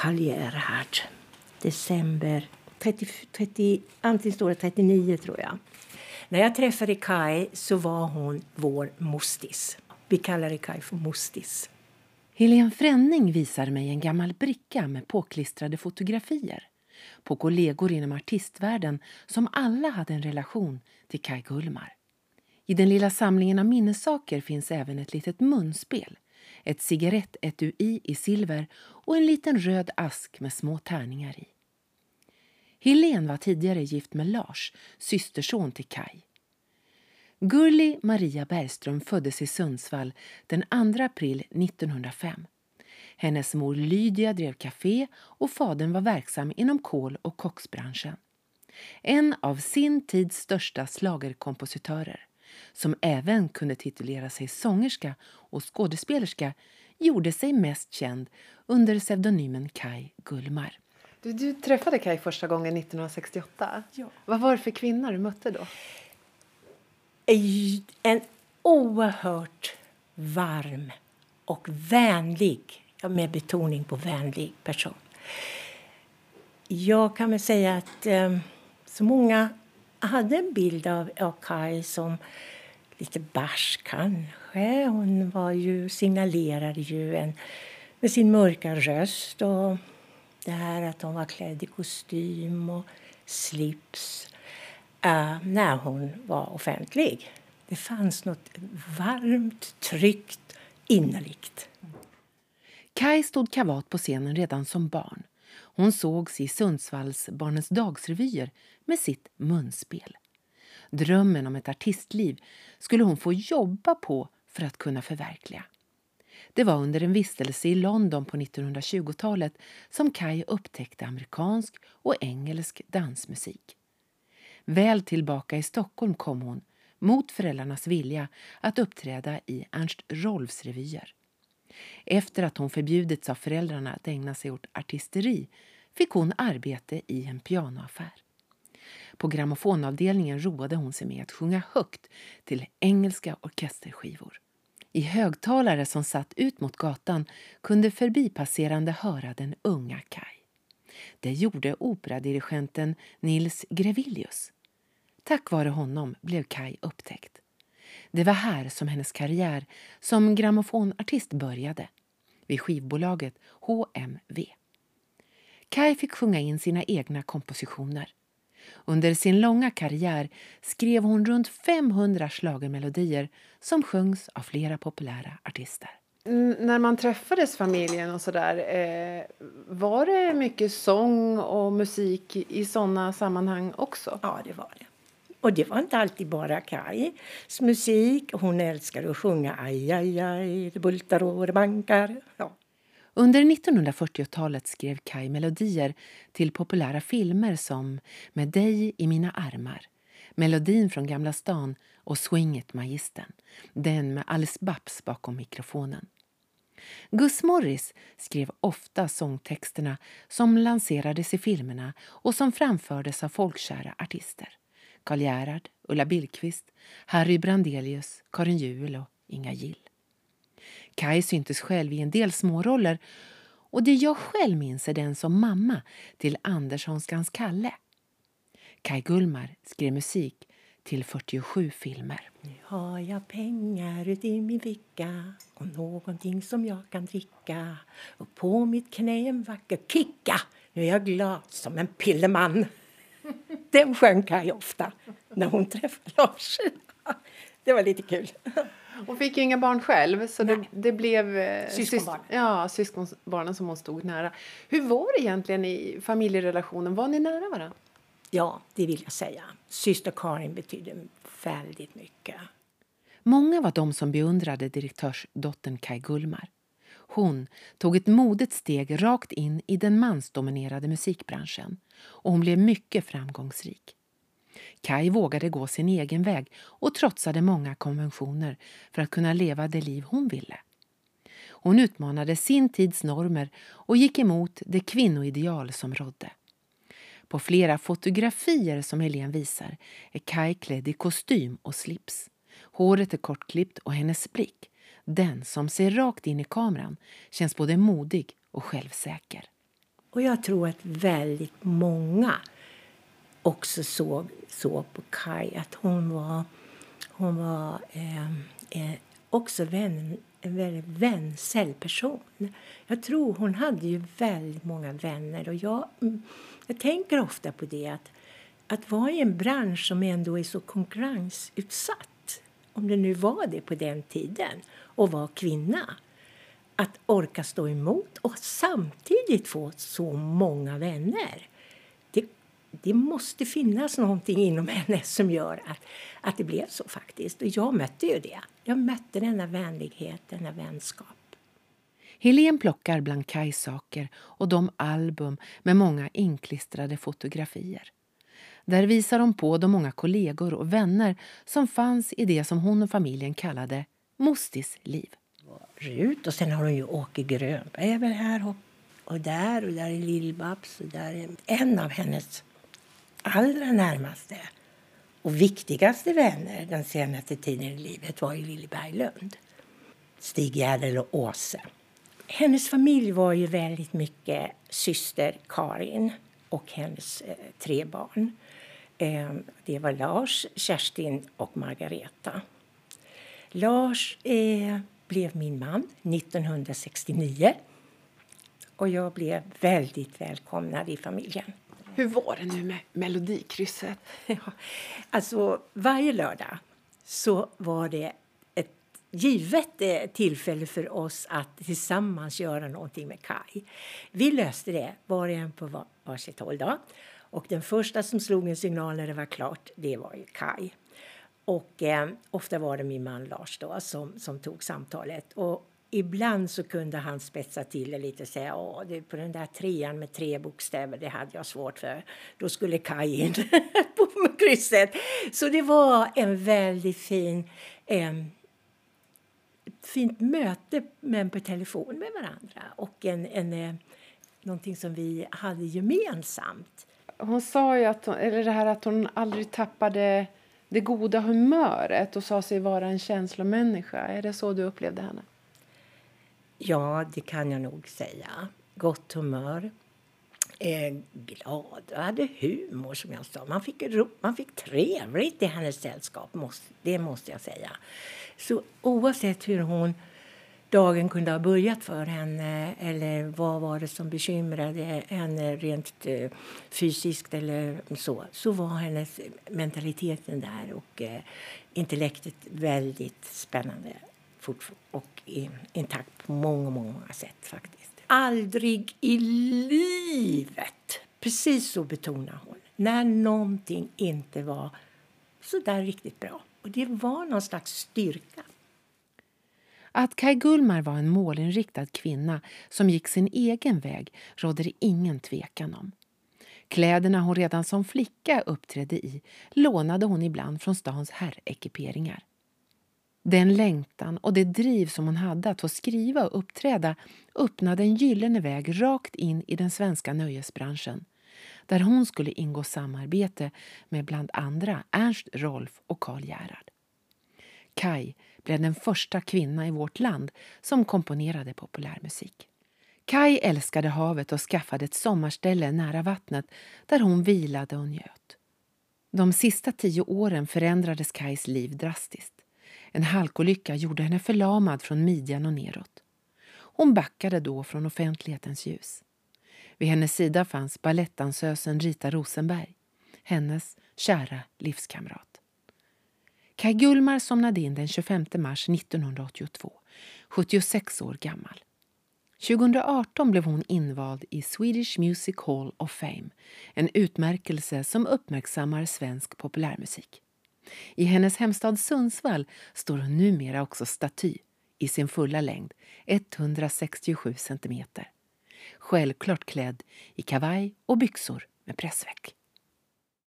Karl Gerhard. December 30, 30, antingen står det 39 tror jag. När jag träffade Kai så var hon vår mostis. Vi kallade Kai för mostis. Helene Fränning visar mig en gammal bricka med påklistrade fotografier på kollegor inom artistvärlden som alla hade en relation till Kai Gullmar. I den lilla samlingen av minnessaker finns även ett litet munspel, ett cigarettetui i silver och en liten röd ask med små tärningar i. Helen var tidigare gift med Lars, systerson till Kai. Gurli Maria Bergström föddes i Sundsvall den 2 april 1905. Hennes mor Lydia drev kafé och fadern var verksam inom kol och koksbranschen. En av sin tids största slagerkompositörer som även kunde titulera sig sångerska och skådespelerska gjorde sig mest känd under pseudonymen Kai Gullmar. Du, du träffade Kai första gången 1968. Ja. Vad var det för kvinna du mötte då? En oerhört varm och vänlig, med betoning på vänlig person. Jag kan väl säga att eh, så många hade en bild av, av som lite barsk kanske. Hon var ju, signalerade ju en, med sin mörka röst och det här att hon var klädd i kostym och slips uh, när hon var offentlig. Det fanns något varmt, tryggt, innerligt. Kaj stod kavat på scenen redan som barn. Hon sågs i Sundsvalls Barnens dagsrevyer med sitt munspel. Drömmen om ett artistliv skulle hon få jobba på för att kunna förverkliga. Det var under en vistelse i London på 1920-talet som Kai upptäckte amerikansk och engelsk dansmusik. Väl tillbaka i Stockholm kom hon, mot föräldrarnas vilja, att uppträda i Ernst Rolfs revyer. Efter att hon förbjudits av föräldrarna att ägna sig åt artisteri fick hon arbete i en pianoaffär. På grammofonavdelningen roade hon sig med att sjunga högt till engelska orkesterskivor. I högtalare som satt ut mot gatan kunde förbipasserande höra den unga Kai. Det gjorde operadirigenten Nils Grevillius. Tack vare honom blev Kai upptäckt. Det var här som hennes karriär som grammofonartist började, vid skivbolaget HMV. Kai fick sjunga in sina egna kompositioner. Under sin långa karriär skrev hon runt 500 slagermelodier som sjöngs av flera populära artister. När man träffades familjen och sådär, eh, var det mycket sång och musik i sådana sammanhang också? Ja, det var det. Och det var inte alltid bara Kajs musik. Hon älskade att sjunga aj, aj, aj, det bultar och det bankar. Ja. Under 1940-talet skrev Kaj melodier till populära filmer som Med dig i mina armar, Melodin från Gamla stan och Swing it magistern, den med Alice Babs bakom mikrofonen. Gus Morris skrev ofta sångtexterna som lanserades i filmerna och som framfördes av folkkära artister. Karl Gerhard, Ulla Billqvist, Harry Brandelius, Karin Juel och Inga Gill. Kaj syntes själv i en del småroller och det jag själv minns är den som mamma till Anderssonskans Kalle. Kaj Gullmar skrev musik till 47 filmer. Nu har jag pengar ut i min ficka och någonting som jag kan dricka och på mitt knä en vacker kicka. Nu är jag glad som en pilleman. Den sjöng Kaj ofta när hon träffade Lars. Det var lite kul. Hon fick ju inga barn själv så det, det, blev eh, syskonbarn. ja, syskonbarnen som hon stod nära. Hur var det egentligen i familjerelationen? Var ni nära varandra? Ja, det vill jag säga. Syster Karin betydde väldigt mycket. Många var de som beundrade direktörsdottern Kai Gullmar. Hon tog ett modigt steg rakt in i den mansdominerade musikbranschen och hon blev mycket framgångsrik. Kai vågade gå sin egen väg och trotsade många konventioner för att kunna leva det liv hon ville. Hon utmanade sin tids normer och gick emot det kvinnoideal som rådde. På flera fotografier som Helene visar är Kai klädd i kostym och slips. Håret är kortklippt och hennes blick, den som ser rakt in i kameran, känns både modig och självsäker. Och jag tror att väldigt många också såg så på Kai att hon var, hon var eh, eh, också vän, en väldigt vänsel person. Jag tror hon hade ju väldigt många vänner och jag, mm, jag tänker ofta på det att, att vara i en bransch som ändå är så konkurrensutsatt, om det nu var det på den tiden, och vara kvinna att orka stå emot och samtidigt få så många vänner. Det, det måste finnas någonting inom henne som gör att, att det blev så faktiskt. Och jag mötte ju det. Jag mötte denna vänlighet, denna vänskap. Helen plockar bland Kajs saker och de album med många inklistrade fotografier. Där visar hon på de många kollegor och vänner som fanns i det som hon och familjen kallade Mostis liv. Rut och sen har hon ju Åke Grönberg väl här och där och där är Lill-Babs och där är en av hennes allra närmaste och viktigaste vänner den senaste tiden i livet var ju Lilly Berglund. Stig Gärdel och Åse. Hennes familj var ju väldigt mycket syster Karin och hennes eh, tre barn. Eh, det var Lars, Kerstin och Margareta. Lars eh, blev min man 1969 och jag blev väldigt välkomnad i familjen. Hur var det nu med Melodikrysset? Ja, alltså, varje lördag så var det ett givet eh, tillfälle för oss att tillsammans göra någonting med Kai. Vi löste det, var och en på varsitt håll. Då. Och den första som slog en signal när det var klart, det var ju Kai. Och eh, ofta var det min man Lars då som, som tog samtalet. Och ibland så kunde han spetsa till det lite och säga Åh, det, på den där trean med tre bokstäver, det hade jag svårt för. Då skulle Kaj in på krysset. Så det var en väldigt fin eh, fint möte men på telefon med varandra och en, en, eh, någonting som vi hade gemensamt. Hon sa ju att hon, eller det här att hon aldrig tappade det goda humöret och sa sig vara en känslomänniska. Är det så du upplevde henne? Ja, det kan jag nog säga. Gott humör. Eh, glad och hade humor, som jag sa. Man fick, man fick trevligt i hennes sällskap, det måste jag säga. Så oavsett hur hon dagen kunde ha börjat för henne eller vad var det som bekymrade henne rent eh, fysiskt eller så, så var hennes mentaliteten där och eh, intellektet väldigt spännande och intakt på många, många sätt faktiskt. Aldrig i livet, precis så betonar hon, när någonting inte var så där riktigt bra. Och det var någon slags styrka. Att Kai Gullmar var en målinriktad kvinna som gick sin egen väg råder det ingen tvekan om. Kläderna hon redan som flicka uppträdde i lånade hon ibland från stans herrekiperingar. Den längtan och det driv som hon hade att få skriva och uppträda öppnade en gyllene väg rakt in i den svenska nöjesbranschen där hon skulle ingå samarbete med bland andra Ernst Rolf och Karl Gerhard. Kai blev den första kvinna i vårt land som komponerade populärmusik. Kai älskade havet och skaffade ett sommarställe nära vattnet där hon vilade och njöt. De sista tio åren förändrades Kais liv drastiskt. En halkolycka gjorde henne förlamad från midjan och neråt. Hon backade då från offentlighetens ljus. Vid hennes sida fanns balettdansösen Rita Rosenberg, hennes kära livskamrat. Kaj Gullmar somnade in den 25 mars 1982, 76 år gammal. 2018 blev hon invald i Swedish Music Hall of Fame, en utmärkelse som uppmärksammar svensk populärmusik. I hennes hemstad Sundsvall står hon numera också staty i sin fulla längd, 167 centimeter. Självklart klädd i kavaj och byxor med pressväck.